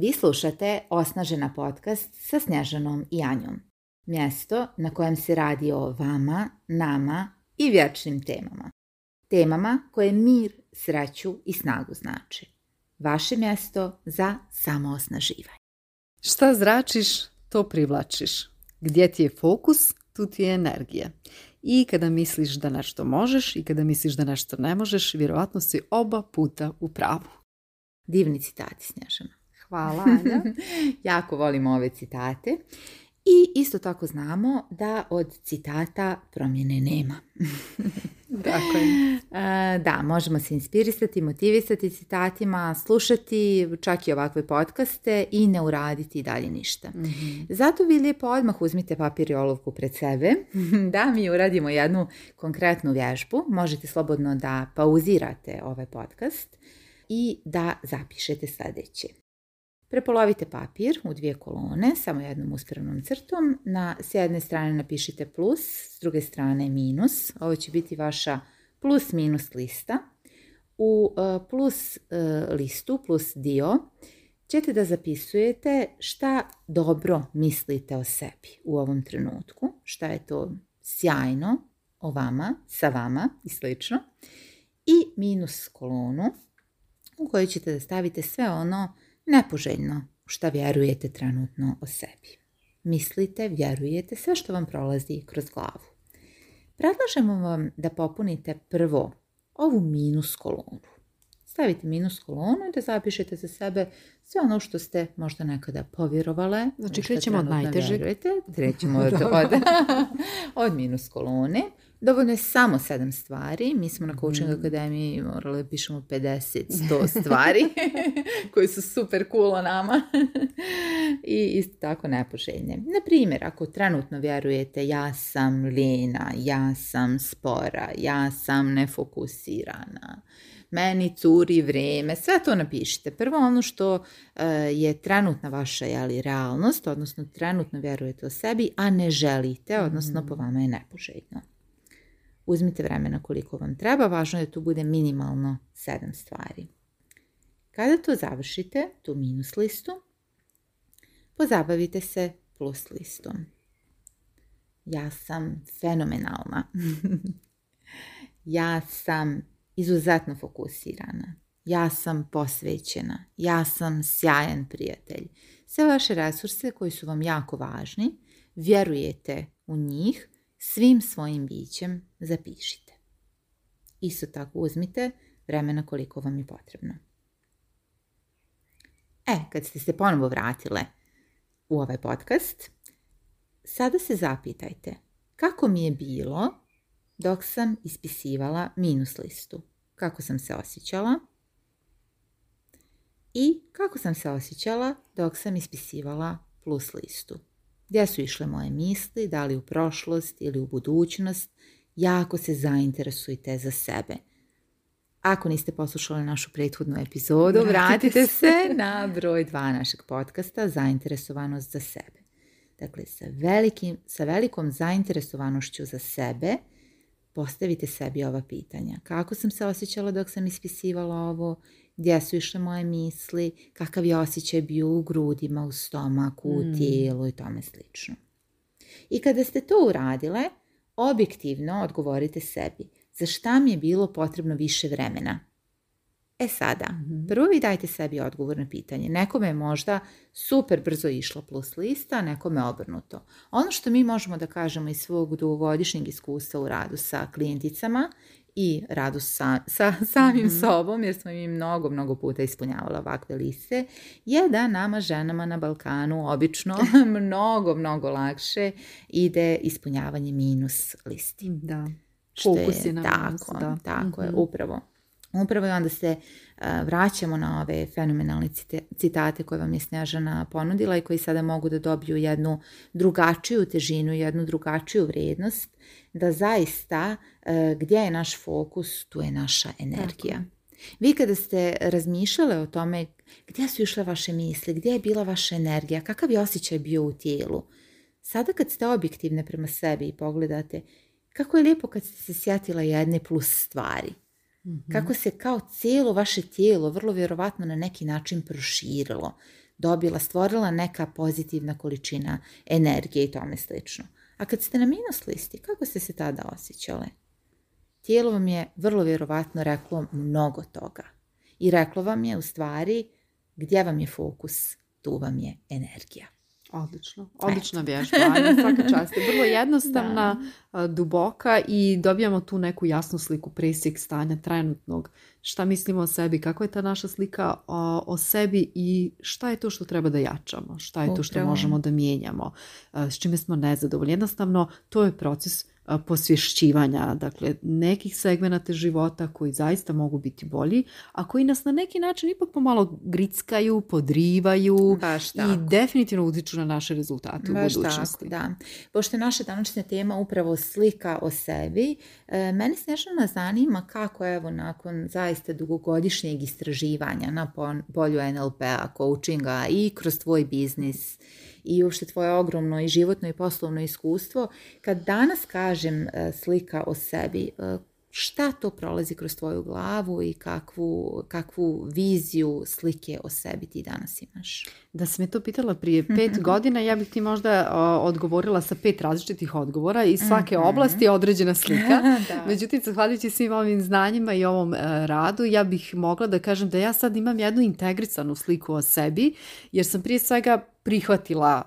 Vi slušate Osnažena podcast sa Snježanom i Anjom. Mjesto na kojem se radi o vama, nama i vječnim temama. Temama koje mir, sreću i snagu znači. Vaše mjesto za samoosnaživanje. Šta zračiš, to privlačiš. Gdje ti je fokus, tu ti je energija. I kada misliš da nešto možeš i kada misliš da nešto ne možeš, vjerovatno si oba puta u pravu. Divni citati, Snježana. Hvala, Anja. jako volim ove citate. I isto tako znamo da od citata promjene nema. Tako e, Da, možemo se inspirisati, motivisati citatima, slušati čak i ovakve podcaste i ne uraditi dalje ništa. Mhm. Zato vi lijepo odmah uzmite papir i olovku pred sebe da mi uradimo jednu konkretnu vježbu. Možete slobodno da pauzirate ovaj podcast i da zapišete sljedeće. Prepolovite papir u dvije kolone, samo jednom uspravnom crtom. Na, s jedne strane napišite plus, s druge strane minus. Ovo će biti vaša plus minus lista. U e, plus e, listu, plus dio, ćete da zapisujete šta dobro mislite o sebi u ovom trenutku, šta je to sjajno o vama, sa vama i slično. I minus kolonu u kojoj ćete da stavite sve ono nepoželjno šta vjerujete trenutno o sebi. Mislite, vjerujete sve što vam prolazi kroz glavu. Predlažemo vam da popunite prvo ovu minus kolonu. Stavite minus kolonu i da zapišete za sebe sve ono što ste možda nekada povjerovale. Znači krećemo od najtežeg. krećemo od, od, od minus kolone. Dovoljno je samo sedam stvari. Mi smo na Coaching mhm. Akademiji morali da pišemo 50, 100 stvari koje su super cool o nama i isto tako nepoželjne. Na primjer, ako trenutno vjerujete ja sam lina, ja sam spora, ja sam nefokusirana, meni curi vrijeme, sve to napišite. Prvo ono što e, je trenutna vaša jeli, realnost, odnosno trenutno vjerujete o sebi, a ne želite, odnosno po mhm. vama je nepoželjno. Uzmite vremena koliko vam treba, važno je da tu bude minimalno 7 stvari. Kada to završite, tu minus listu, pozabavite se plus listom. Ja sam fenomenalna. ja sam izuzetno fokusirana. Ja sam posvećena. Ja sam sjajan prijatelj. Sve vaše resurse koji su vam jako važni, vjerujete u njih, svim svojim bićem zapišite. Isto tako uzmite vremena koliko vam je potrebno. E, kad ste se ponovo vratile u ovaj podcast, sada se zapitajte kako mi je bilo dok sam ispisivala minus listu. Kako sam se osjećala i kako sam se osjećala dok sam ispisivala plus listu. Gdje su išle moje misli, da li u prošlost ili u budućnost, jako se zainteresujte za sebe. Ako niste poslušali našu prethodnu epizodu, vratite, se na broj dva našeg podcasta Zainteresovanost za sebe. Dakle, sa, velikim, sa velikom zainteresovanošću za sebe postavite sebi ova pitanja. Kako sam se osjećala dok sam ispisivala ovo? gdje su išle moje misli, kakav je osjećaj bio u grudima, u stomaku, u mm. tijelu i tome slično. I kada ste to uradile, objektivno odgovorite sebi za šta mi je bilo potrebno više vremena. E sada, mhm. prvo vi dajte sebi odgovor na pitanje. Nekome je možda super brzo išla plus lista, nekome obrnuto. Ono što mi možemo da kažemo iz svog dugogodišnjeg iskustva u radu sa klijenticama i radu sa, sa samim mhm. sobom, jer smo mi mnogo, mnogo puta ispunjavala ovakve liste, je da nama ženama na Balkanu obično mnogo, mnogo lakše ide ispunjavanje minus listi. Da. Fokus je na tako, Tako je, mhm. upravo. Upravo i onda se e, vraćamo na ove fenomenalne citate koje vam je Snežana ponudila i koji sada mogu da dobiju jednu drugačiju težinu, jednu drugačiju vrednost, da zaista e, gdje je naš fokus, tu je naša energija. Vi kada ste razmišljale o tome gdje su išle vaše misli, gdje je bila vaša energija, kakav je osjećaj bio u tijelu, sada kad ste objektivne prema sebi i pogledate, kako je lijepo kad ste se sjetila jedne plus stvari – Mhm. Kako se kao cijelo vaše tijelo vrlo vjerovatno na neki način proširilo, dobila, stvorila neka pozitivna količina energije i tome slično. A kad ste na minus listi, kako ste se tada osjećale? Tijelo vam je vrlo vjerovatno reklo mnogo toga. I reklo vam je u stvari gdje vam je fokus, tu vam je energija. Odlično, odlična vježba, svaka čast. Je vrlo jednostavna, duboka i dobijamo tu neku jasnu sliku, presjek stanja trenutnog. Šta mislimo o sebi, kako je ta naša slika o, sebi i šta je to što treba da jačamo, šta je to što možemo da mijenjamo, s čime smo nezadovoljni. Jednostavno, to je proces posvješćivanja, dakle nekih segmenata života koji zaista mogu biti bolji, a koji nas na neki način ipak pomalo grickaju, podrivaju i definitivno utiču na naše rezultate Baš u budućnosti. da. Pošto je naša današnja tema upravo slika o sebi, e, mene nešto zanima kako evo nakon zaista dugogodišnjeg istraživanja na polju NLP-a, coachinga i kroz tvoj biznis i uopšte tvoje ogromno i životno i poslovno iskustvo. Kad danas kažem e, slika o sebi, e, šta to prolazi kroz tvoju glavu i kakvu, kakvu viziju slike o sebi ti danas imaš? Da si me to pitala prije mhm. pet godina, ja bih ti možda odgovorila sa pet različitih odgovora i svake mhm. oblasti određena slika. Međutim, zahvaljujući svim ovim znanjima i ovom e, radu, ja bih mogla da kažem da ja sad imam jednu integrisanu sliku o sebi, jer sam prije svega prihvatila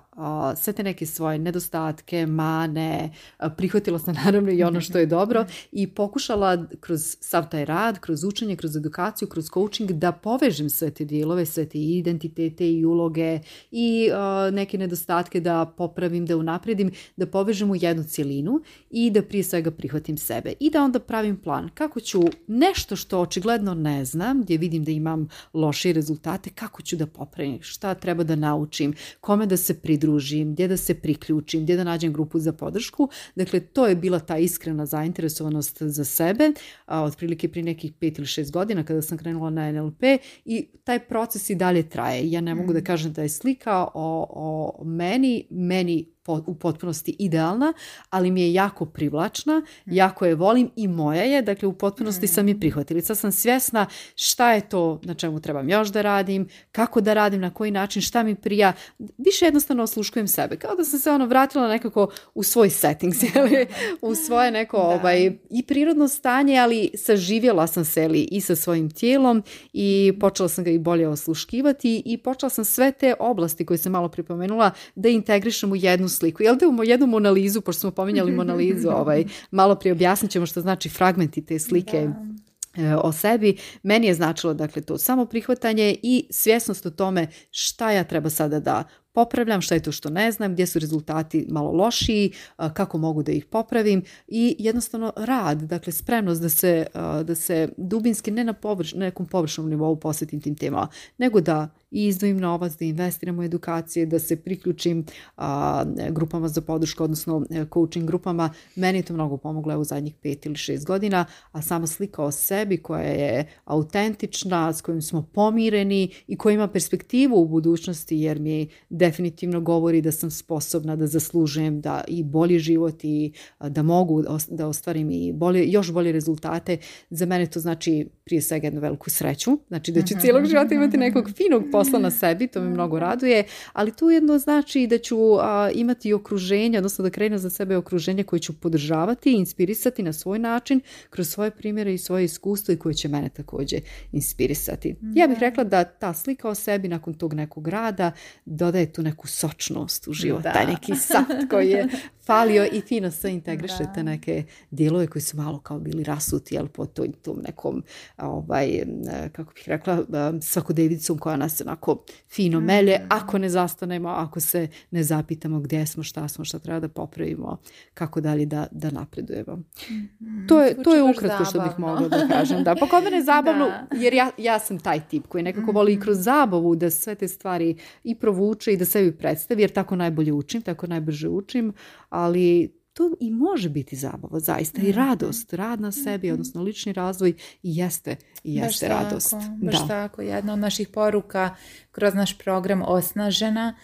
sve te neke svoje nedostatke, mane, e, prihvatila sam naravno i ono što je dobro i pokušala kroz sav taj rad, kroz učenje, kroz edukaciju, kroz coaching da povežem sve te dijelove, sve te identitete i uloge i e, neke nedostatke da popravim, da unapredim, da povežem u jednu cijelinu i da prije svega prihvatim sebe i da onda pravim plan kako ću nešto što očigledno ne znam, gdje vidim da imam loše rezultate, kako ću da popravim, šta treba da naučim, kome da se pridružim, gdje da se priključim, gdje da nađem grupu za podršku. Dakle, to je bila ta iskrena zainteresovanost za sebe, a, e, otprilike pri nekih pet ili šest godina kada sam krenula na NLP i taj proces i dalje traje. Ja ne mogu mm. da kažem kaže da je slika o, o meni, meni u potpunosti idealna, ali mi je jako privlačna, mm. jako je volim i moja je, dakle u potpunosti sam i mm. prihvatila. Sad sam svjesna šta je to na čemu trebam još da radim, kako da radim, na koji način, šta mi prija. Više jednostavno osluškujem sebe. Kao da sam se ono vratila nekako u svoj settings, u svoje neko ovaj, i prirodno stanje, ali saživjela sam se i sa svojim tijelom i mm. počela sam ga i bolje osluškivati i počela sam sve te oblasti koje sam malo pripomenula da integrišem u jednu sliku. Jel da jednu monalizu, pošto smo pominjali monalizu, ovaj, malo prije objasnit ćemo što znači fragmenti te slike e, o sebi. Meni je značilo dakle to samo prihvatanje i svjesnost o tome šta ja treba sada da popravljam, šta je to što ne znam, gdje su rezultati malo lošiji, kako mogu da ih popravim i jednostavno rad, dakle spremnost da se, da se dubinski ne na, površ, nekom površnom nivou posvetim tim temama, nego da izdvojim novac, da investiram u edukacije, da se priključim grupama za podršku, odnosno e, coaching grupama. Meni je to mnogo pomoglo u zadnjih pet ili šest godina, a sama slika o sebi koja je autentična, s kojim smo pomireni i koja ima perspektivu u budućnosti jer mi definitivno govori da sam sposobna da zaslužujem da i bolji život i da mogu da ostvarim i bolje, još bolje rezultate. Za mene to znači prije svega jednu veliku sreću, znači da ću mhm. cijelog života imati nekog finog posla na sebi, to me mhm. mnogo raduje, ali to jedno znači da ću imati okruženje, odnosno da krenem za sebe okruženje koje ću podržavati, i inspirisati na svoj način, kroz svoje primjere i svoje iskustvo i koje će mene također inspirisati. Ja bih rekla da ta slika o sebi nakon tog nekog rada dodaje tu neku sočnost u životu. taj neki sat koji je falio i fino se integrišete neke dijelove koji su malo kao bili rasuti jel, po tom, tom nekom ovaj, e, kako bih rekla e, svakodevicom koja nas onako fino melje mhm. ako ne zastanemo, ako se ne zapitamo gdje smo, šta smo, šta treba da popravimo, kako dalje da, da napredujemo. Mhm. To je, to je ukratko što bih mogla da kažem. Da, pa kod mene zabavno jer ja, ja sam taj tip koji nekako voli i mhm. kroz zabavu da sve te stvari i provuče i da sebi predstavi jer tako najbolje učim, tako najbrže učim ali to i može biti zabava, zaista i mhm. radost, rad na mhm. sebi, odnosno lični razvoj i jeste, i jeste radost. Tako, baš tako, jedna od naših poruka kroz naš program Osnažena,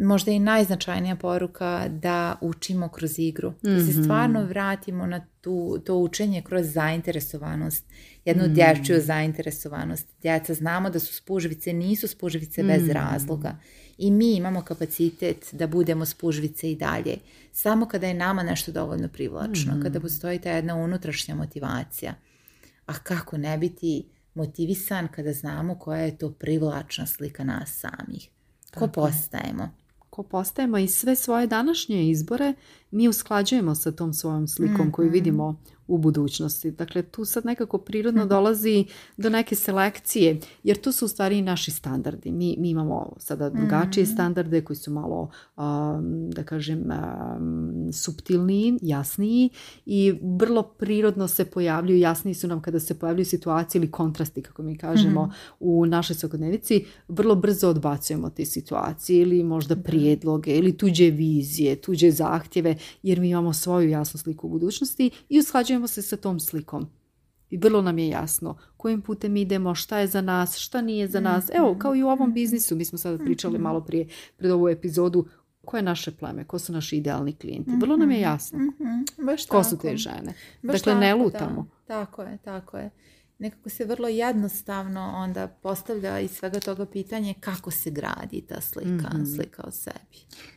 možda i najznačajnija poruka da učimo kroz igru, da se mhm. stvarno vratimo na tu, to učenje kroz zainteresovanost, jednu mm. dječju zainteresovanost. Djeca znamo da su spužvice, nisu spužvice bez razloga i mi imamo kapacitet da budemo spužvice i dalje. Samo kada je nama nešto dovoljno privlačno, mhm. kada postoji ta jedna unutrašnja motivacija. A kako ne biti motivisan kada znamo koja je to privlačna slika nas samih? Ko postajemo? Ko postajemo i sve svoje današnje izbore mi usklađujemo sa tom svojom slikom mm koju mhm. vidimo u budućnosti. Dakle, tu sad nekako prirodno mhm. dolazi do neke selekcije, jer to su u stvari i naši standardi. Mi, mi imamo sada drugačije mhm. standarde koji su malo, da kažem, um, subtilniji, jasniji i vrlo prirodno se pojavljuju, jasniji su nam kada se pojavljuju situacije ili kontrasti, kako mi kažemo, mhm. u našoj svakodnevici, vrlo brzo odbacujemo te situacije ili možda prijedloge ili tuđe vizije, tuđe zahtjeve, jer mi imamo svoju jasnu sliku u budućnosti i usklađujemo slažemo se sa tom slikom. I vrlo nam je jasno kojim putem idemo, šta je za nas, šta nije za nas. Mhm. Evo, kao i u ovom mhm. biznisu, mi smo sada pričali mhm. malo prije, pred ovu epizodu, koje je naše pleme, ko su naši idealni klijenti. Vrlo nam je jasno Baš ko su te žene. Baš dakle, ne lutamo. Tako je, tako je. Nekako se vrlo jednostavno onda postavlja iz svega toga pitanje kako se gradi ta slika, slika o sebi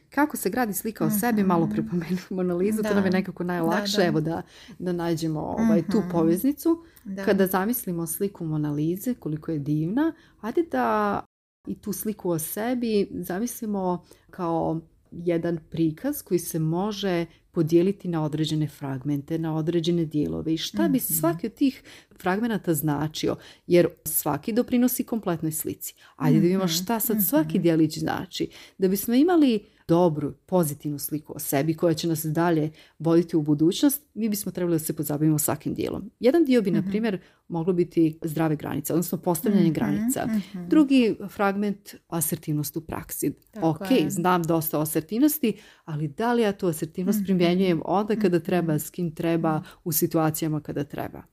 kako se gradi slika o mhm. sebi, malo pripomenu Monalizu, to nam je nekako najlakše, da, evo da, nađemo ovaj, tu mhm. poveznicu. Kada zamislimo sliku Monalize, koliko je divna, hajde da i tu sliku o sebi zamislimo kao jedan prikaz koji se može podijeliti na određene fragmente, na određene dijelove i šta bi mhm. svaki od tih fragmenata značio, jer svaki doprinosi kompletnoj slici. Ajde da vidimo šta sad svaki dijelić znači. Da bismo imali dobru, pozitivnu sliku o sebi koja će nas dalje voditi u budućnost, mi bismo trebali da se pozabavimo svakim dijelom. Jedan dio bi, mhm. na primjer, moglo biti zdrave granice, odnosno postavljanje mhm, granica. Mhm, Drugi fragment, asertivnost u praksi. ok, znam dosta o asertivnosti, ali da li ja tu asertivnost primjenjujem onda kada treba, s kim treba, u situacijama kada treba.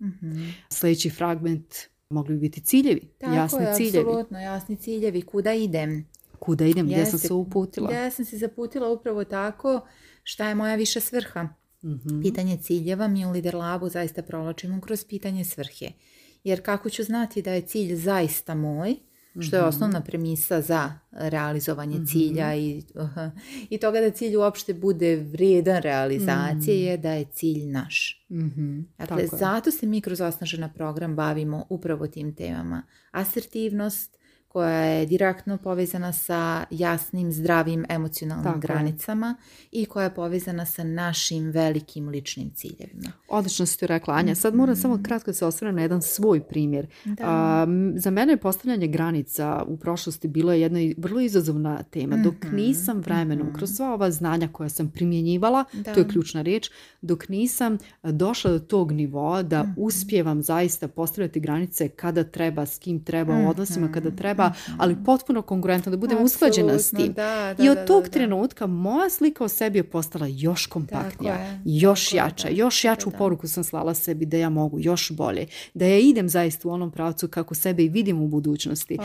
Sljedeći fragment mogli bi biti ciljevi, jasni ciljevi. Tako apsolutno, jasni ciljevi, kuda idem, kuda idem, gdje sam se uputila. Gdje sam se zaputila upravo tako šta je moja viša svrha. Mhm. Pitanje ciljeva mi u Lider Labu zaista prolačimo kroz pitanje svrhe. Jer kako ću znati da je cilj zaista moj, što je mhm. osnovna premisa za realizovanje mhm. cilja i, toga da cilj uopšte bude vrijedan realizacije je da je cilj naš. Dakle, zato se mi kroz osnažena program bavimo upravo tim temama. Asertivnost, koja je direktno povezana sa jasnim, zdravim emocionalnim granicama i koja je povezana sa našim velikim ličnim ciljevima. Odlično si to rekla, Anja. Sad moram samo mhm. kratko se osvrnem na jedan svoj primjer. za mene je postavljanje granica u prošlosti je jedna vrlo izazovna tema. Dok mhm, nisam vremenom, mhm. kroz sva ova znanja koja sam primjenjivala, to je ključna riječ, dok nisam e, došla do tog nivoa da mm uspijevam zaista postavljati granice kada treba, s kim treba, u odnosima kada treba, ali potpuno kongruentno da budem usklađena s tim. I od tog trenutka moja slika o sebi je postala još kompaktnija, još jača, još jaču poruku sam slala sebi da ja mogu još bolje, da ja idem zaista u onom pravcu kako sebe i vidim u budućnosti.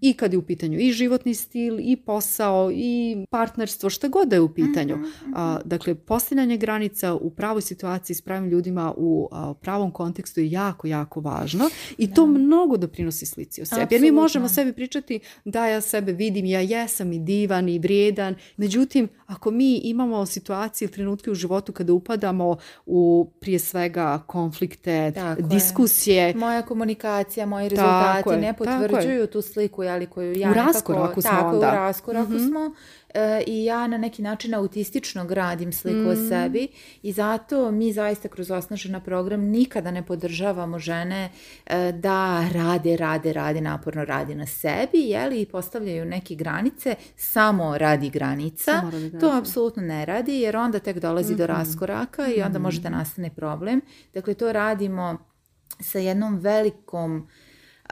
I kad je u pitanju i životni stil, i posao, i partnerstvo, šta god da je u pitanju. Mhm, mhm, mhm. dakle, postavljanje granica u pravoj situaciji s pravim ljudima u pravom kontekstu je jako, jako važno i to mnogo doprinosi slici o sebi. Jer mi možemo Mhm. sebi pričati da ja sebe vidim, ja jesam i divan i vrijedan. Međutim, ako mi imamo situacije ili trenutke u životu kada upadamo u prije svega konflikte, diskusije. Moja komunikacija, moji rezultati ne potvrđuju tu sliku ali koju ja u raskoraku tako, U raskoraku smo E, i ja na neki način autistično gradim sliku o mm. sebi i zato mi zaista kroz osnažena program nikada ne podržavamo žene e, da rade, rade, rade, naporno radi na sebi jeli, i postavljaju neke granice samo radi granica. to apsolutno ne radi jer onda tek dolazi do raskoraka i onda mm može da nastane problem. Dakle, to radimo sa jednom velikom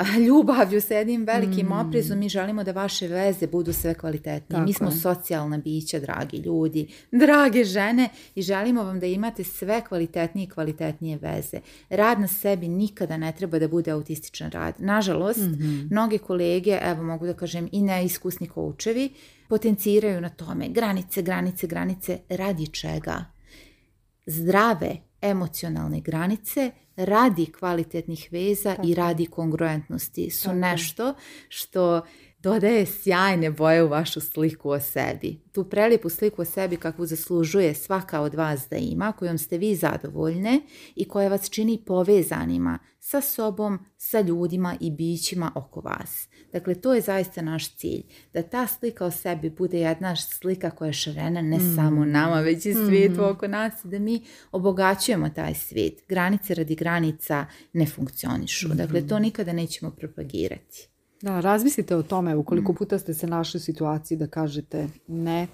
ljubavlju, sa jednim velikim mm. oprezom, mi želimo da vaše veze budu sve kvalitetnije. mi smo socijalna bića, dragi ljudi, drage žene i želimo vam da imate sve kvalitetnije i kvalitetnije veze. Rad na sebi nikada ne treba da bude autističan rad. Nažalost, mm mnoge kolege, evo mogu da kažem i neiskusni koučevi, potenciraju na tome granice, granice, granice, radi čega? Zdrave emocionalne granice radi kvalitetnih veza i radi kongruentnosti su nešto što dodaje sjajne boje u vašu sliku o sebi. Tu prelipu sliku o sebi kakvu zaslužuje svaka od vas da ima, kojom ste vi zadovoljne i koja vas čini povezanima sa sobom, sa ljudima i bićima oko vas. Dakle, to je zaista naš cilj. Da ta slika o sebi bude jedna slika koja je šarena ne mhm. samo nama, već i svijetu mhm. oko nas. Da mi obogaćujemo taj svijet. Granice radi granica ne funkcionišu. Mhm. Dakle, to nikada nećemo propagirati. Da, razmislite o tome ukoliko mm. puta ste se našli u situaciji da kažete ne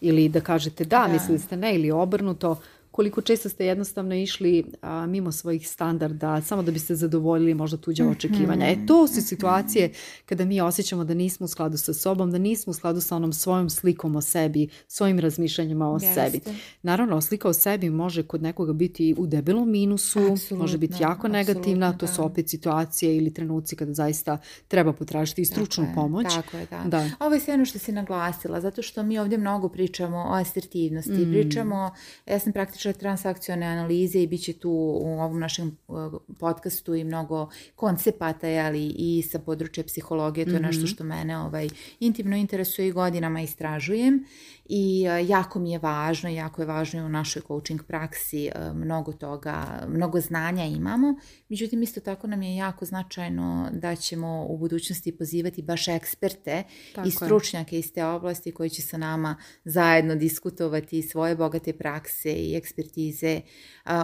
ili da kažete da, da. mislili ste ne ili obrnuto koliko često ste jednostavno išli a, mimo svojih standarda, samo da biste zadovoljili možda tuđa mhm. očekivanja. E to su situacije kada mi osjećamo da nismo u skladu sa sobom, da nismo u skladu sa onom svojom slikom o sebi, svojim razmišljanjima o sebi. Naravno, slika o sebi može kod nekoga biti u debelom minusu, može biti jako negativna, to su opet situacije ili trenuci kada zaista treba potražiti i stručnu pomoć. tako je, da. Ovo je sve ono što si naglasila, zato što mi ovdje mnogo pričamo o asertivnosti, mm. pričamo, ja sam praktično transakcionalne analize i bit će tu u ovom našem e, podcastu i mnogo koncepata, ali i sa područja psihologije, to je nešto mhm. što mene ovaj, intimno interesuje i godinama istražujem i e, jako mi je važno, jako je važno i u našoj coaching praksi e, mnogo toga, mnogo znanja imamo. Međutim, isto tako nam je jako značajno da ćemo u budućnosti pozivati baš eksperte i stručnjake iz te oblasti koji će sa nama zajedno diskutovati svoje bogate prakse i ekspertize,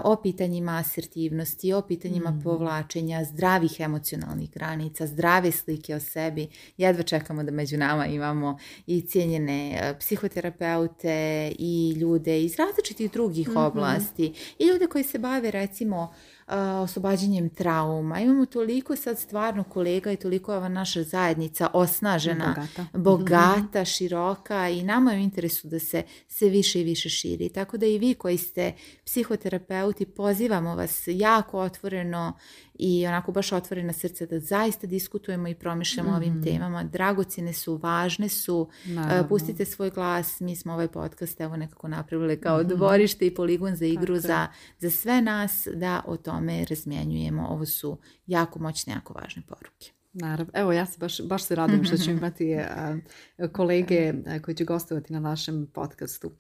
o pitanjima asertivnosti, o pitanjima mm. povlačenja, zdravih emocionalnih granica, zdrave slike o sebi. Jedva čekamo da među nama imamo i cijenjene psihoterapeute i ljude iz različitih drugih mm oblasti i ljude koji se bave recimo oslobađanjem trauma. Imamo toliko sad stvarno kolega i toliko je ova naša zajednica osnažena, mhm. bogata, široka i nama je u interesu da se sve više i više širi. Tako da i vi koji ste psihoterapeuti pozivamo vas jako otvoreno i onako baš otvorena srce da zaista diskutujemo i promišljamo mm. ovim mhm. temama. Dragocine su, važne su. Pustite svoj glas. Mi smo ovaj podcast evo nekako napravili kao mhm. dvorište i poligon za igru za, za sve nas da o tom me razmjenjujemo. Ovo su jako moćne, jako važne poruke. Naravno. Evo, ja se baš, baš se radim što ću imati e, kolege e, koji će gostovati na našem podcastu.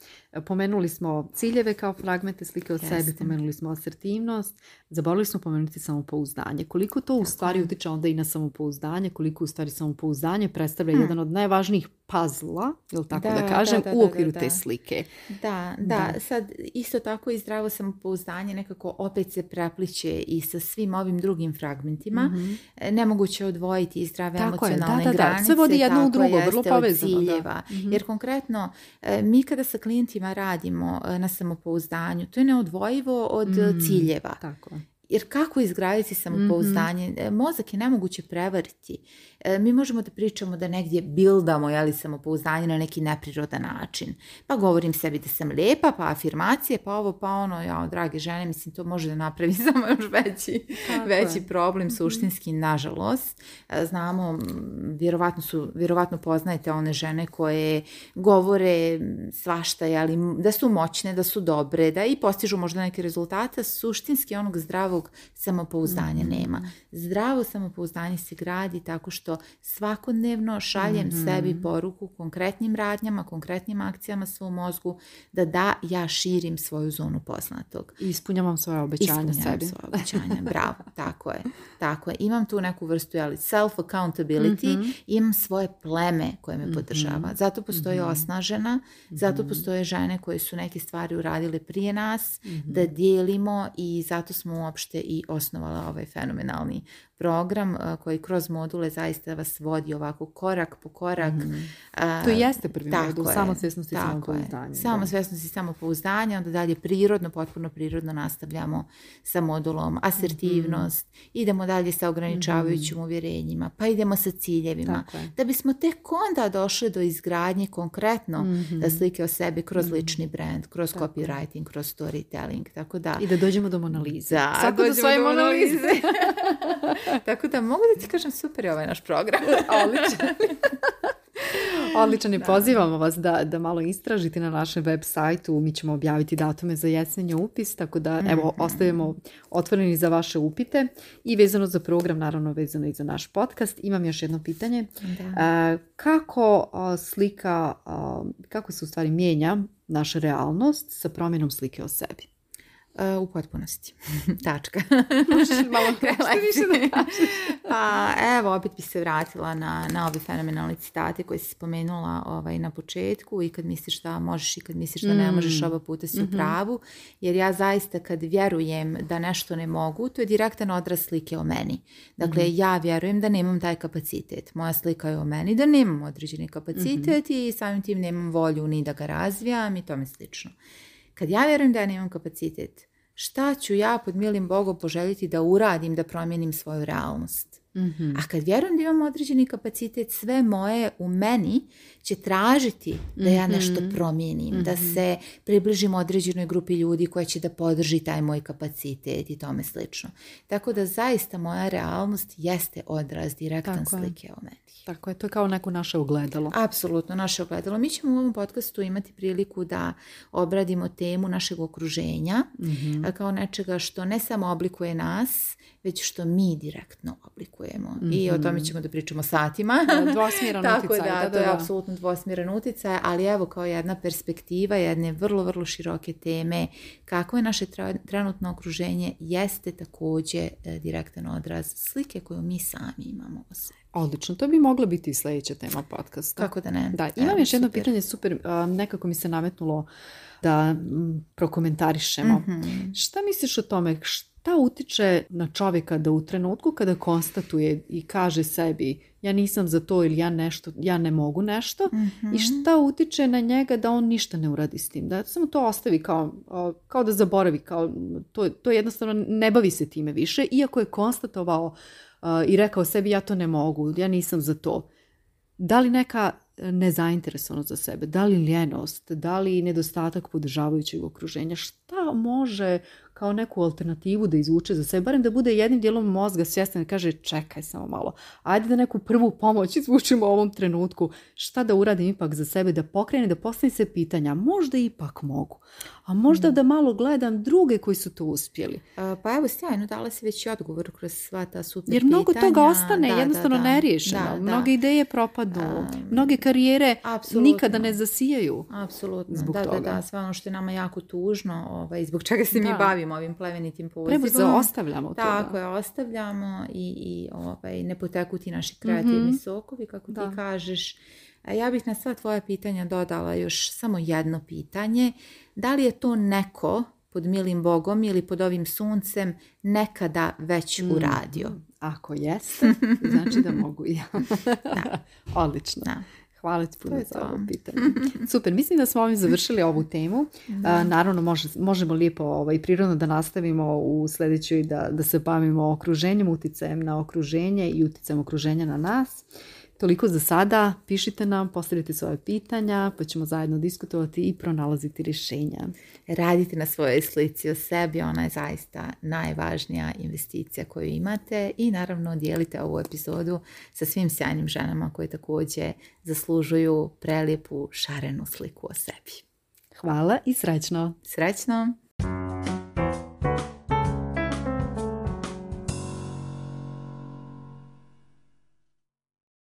Pomenuli smo ciljeve kao fragmente slike od sebe, pomenuli smo asertivnost, zaboravili smo pomenuti samopouzdanje. Koliko to u stvari utiče onda i na samopouzdanje, koliko u stvari samopouzdanje predstavlja hm. jedan od najvažnijih pazla, jel tako da, kažem, u okviru te slike. Da, da, sad isto tako i zdravo samopouzdanje nekako opet se prepliče i sa svim ovim drugim fragmentima. Mm-hmm. Nemoguće odvojiti odvojiti zdrave tako emocionalne je, da, da, granice. Da, sve vodi jedno u drugo, vrlo povezano. Ciljeva. Da. Mhm. Jer konkretno, e, mi kada sa klijentima radimo e, na samopouzdanju, to je neodvojivo od mm, ciljeva. Tako. Jer kako izgraditi samopouzdanje? Mhm. E, mozak je nemoguće prevariti. E, mi možemo da pričamo da negdje bildamo jeli, samopouzdanje na neki neprirodan način. Pa govorim sebi da sam lijepa, pa afirmacije, pa ovo, pa ono, ja, drage žene, mislim, to može da napravi samo još veći, veći problem, mhm. suštinski, nažalost. E, znamo, vjerovatno, su, vjerovatno poznajete one žene koje govore svašta, jeli, da su moćne, da su dobre, da i postižu možda neke rezultate, suštinski onog zdravog zdravog samopouzdanja mhm. nema. Zdravo samopouzdanje se gradi tako što svakodnevno šaljem mhm. sebi poruku konkretnim radnjama, konkretnim akcijama svom mozgu da da ja širim svoju zonu poznatog. I ispunjavam svoje obećanja sebi. svoje obećanja, bravo, tako je. Tako je. Imam tu neku vrstu ali self-accountability, mhm. imam svoje pleme koje me podržava. Zato postoji osnažena, zato postoje žene koje su neke stvari uradile prije nas, da dijelimo i zato smo uopšte uopšte i osnovala ovaj fenomenalni program koji kroz module zaista vas vodi ovako korak po korak. Mhm. To jeste prvi modul, je, samosvjesnost i samopouzdanje. Samosvjesnost i samopouzdanje, onda dalje prirodno, potpuno prirodno nastavljamo sa modulom asertivnost, mhm. idemo dalje sa ograničavajućim mhm. uvjerenjima, pa idemo sa ciljevima. Da bismo tek onda došli do izgradnje konkretno da slike o sebi kroz lični brand, kroz tako. copywriting, kroz storytelling. Tako da, I da dođemo do monalize. Da, do svoje do monalize. Tako da mogu da ti kažem super je ovaj naš program. Odličan. Odličan je, pozivamo vas da, da malo istražite na našem web sajtu, mi ćemo objaviti datume za jesenje upis, tako da evo mhm. ostavimo otvoreni za vaše upite i vezano za program, naravno vezano i za naš podcast. Imam još jedno pitanje. Kako slika, kako se u stvari mijenja naša realnost sa promjenom slike o sebi? E, u potpunosti. Tačka. Možeš malo pa, evo, opet bi se vratila na, na ove fenomenalne citate koje si spomenula ovaj, na početku i kad misliš da možeš i kad misliš da ne mm. možeš, oba puta si u mhm. pravu. Jer ja zaista kad vjerujem da nešto ne mogu, to je direktan odraz slike o meni. Dakle, mhm. ja vjerujem da nemam taj kapacitet. Moja slika je o meni da nemam određeni kapacitet mhm. i samim tim nemam volju ni da ga razvijam i tome slično. Kad ja vjerujem da ja nemam kapacitet, šta ću ja pod milim Bogom poželjiti da uradim, da promijenim svoju realnost? Mhm. A kad vjerujem da imam određeni kapacitet, sve moje u meni će tražiti da ja nešto mhm. promijenim, da mhm. se približim određenoj grupi ljudi koja će da podrži taj moj kapacitet i tome slično. Tako da zaista moja realnost jeste odraz direktan slike o meni. Tako je, to je kao neko naše ogledalo. Apsolutno, naše ogledalo. Mi ćemo u ovom podcastu imati priliku da obradimo temu našeg okruženja kao nečega što ne samo oblikuje nas, već što mi direktno oblikujemo i o mhm. tome ćemo da pričamo satima. dvosmjeran Tako uticaj. Da, to je apsolutno dvosmjeran uticaj, ali evo kao jedna perspektiva jedne vrlo, vrlo široke teme kako je naše trenutno okruženje jeste također e, direktan odraz slike koju mi sami imamo o Odlično, to bi mogla biti i sljedeća tema podcasta. Kako da ne. Da, imam još jedno pitanje, super, nekako mi se nametnulo da prokomentarišemo. mm Šta misliš o tome, šta utiče na čovjeka da u trenutku kada konstatuje i kaže sebi ja nisam za to ili ja nešto, ja ne mogu nešto i mhm. šta utiče na njega da on ništa ne uradi s tim, da samo to ostavi kao, kao da zaboravi, kao to, to jednostavno ne bavi se time više, iako je konstatovao i rekao sebi ja to ne mogu, ja nisam za to. Da li neka e, nezainteresovanost za sebe, da li ljenost, da li nedostatak podržavajućeg okruženja, šta može kao neku alternativu da izvuče za sebe, barem da bude jednim dijelom mozga svjestan da kaže čekaj samo malo, ajde da neku prvu pomoć izvučimo u ovom trenutku, šta da uradim ipak za sebe, da pokrene, da postavim se pitanja, možda ipak mogu, a možda mm. da malo gledam druge koji su to uspjeli. Pa evo sjajno, dala si već odgovor kroz sva ta super Jer mnogo toga ostane jednostavno ne mnoge ideje propadu, mnoge karijere nikada ne zasijaju. Apsolutno, zbog da, da, da, sve ono što je nama jako tužno, ovaj, zbog čega se mi bavimo ovim plevenitim pulzima. ostavljamo Tako je, ostavljamo i, i ovaj, ne poteku ti naši mhm. kreativni sokovi, kako da. ti kažeš. Ja bih na sva tvoja pitanja dodala još samo jedno pitanje. Da li je to neko pod milim bogom ili pod ovim suncem nekada već mm. uradio? Ako jeste, znači da mogu ja. Odlično. Hvala ti puno za Super, mislim da smo ovim završili ovu temu. Naravno, možemo lijepo i ovaj, prirodno da nastavimo u sljedećoj da, da se bavimo okruženjem, uticajem na okruženje i uticajem okruženja na nas. Toliko za sada, pišite nam, postavite svoje pitanja, pa ćemo zajedno diskutovati i pronalaziti rješenja. Radite na svojoj slici o sebi, ona je zaista najvažnija investicija koju imate i naravno dijelite ovu epizodu sa svim sjajnim ženama koje također zaslužuju prelijepu šarenu sliku o sebi. Hvala i srećno! Srećno!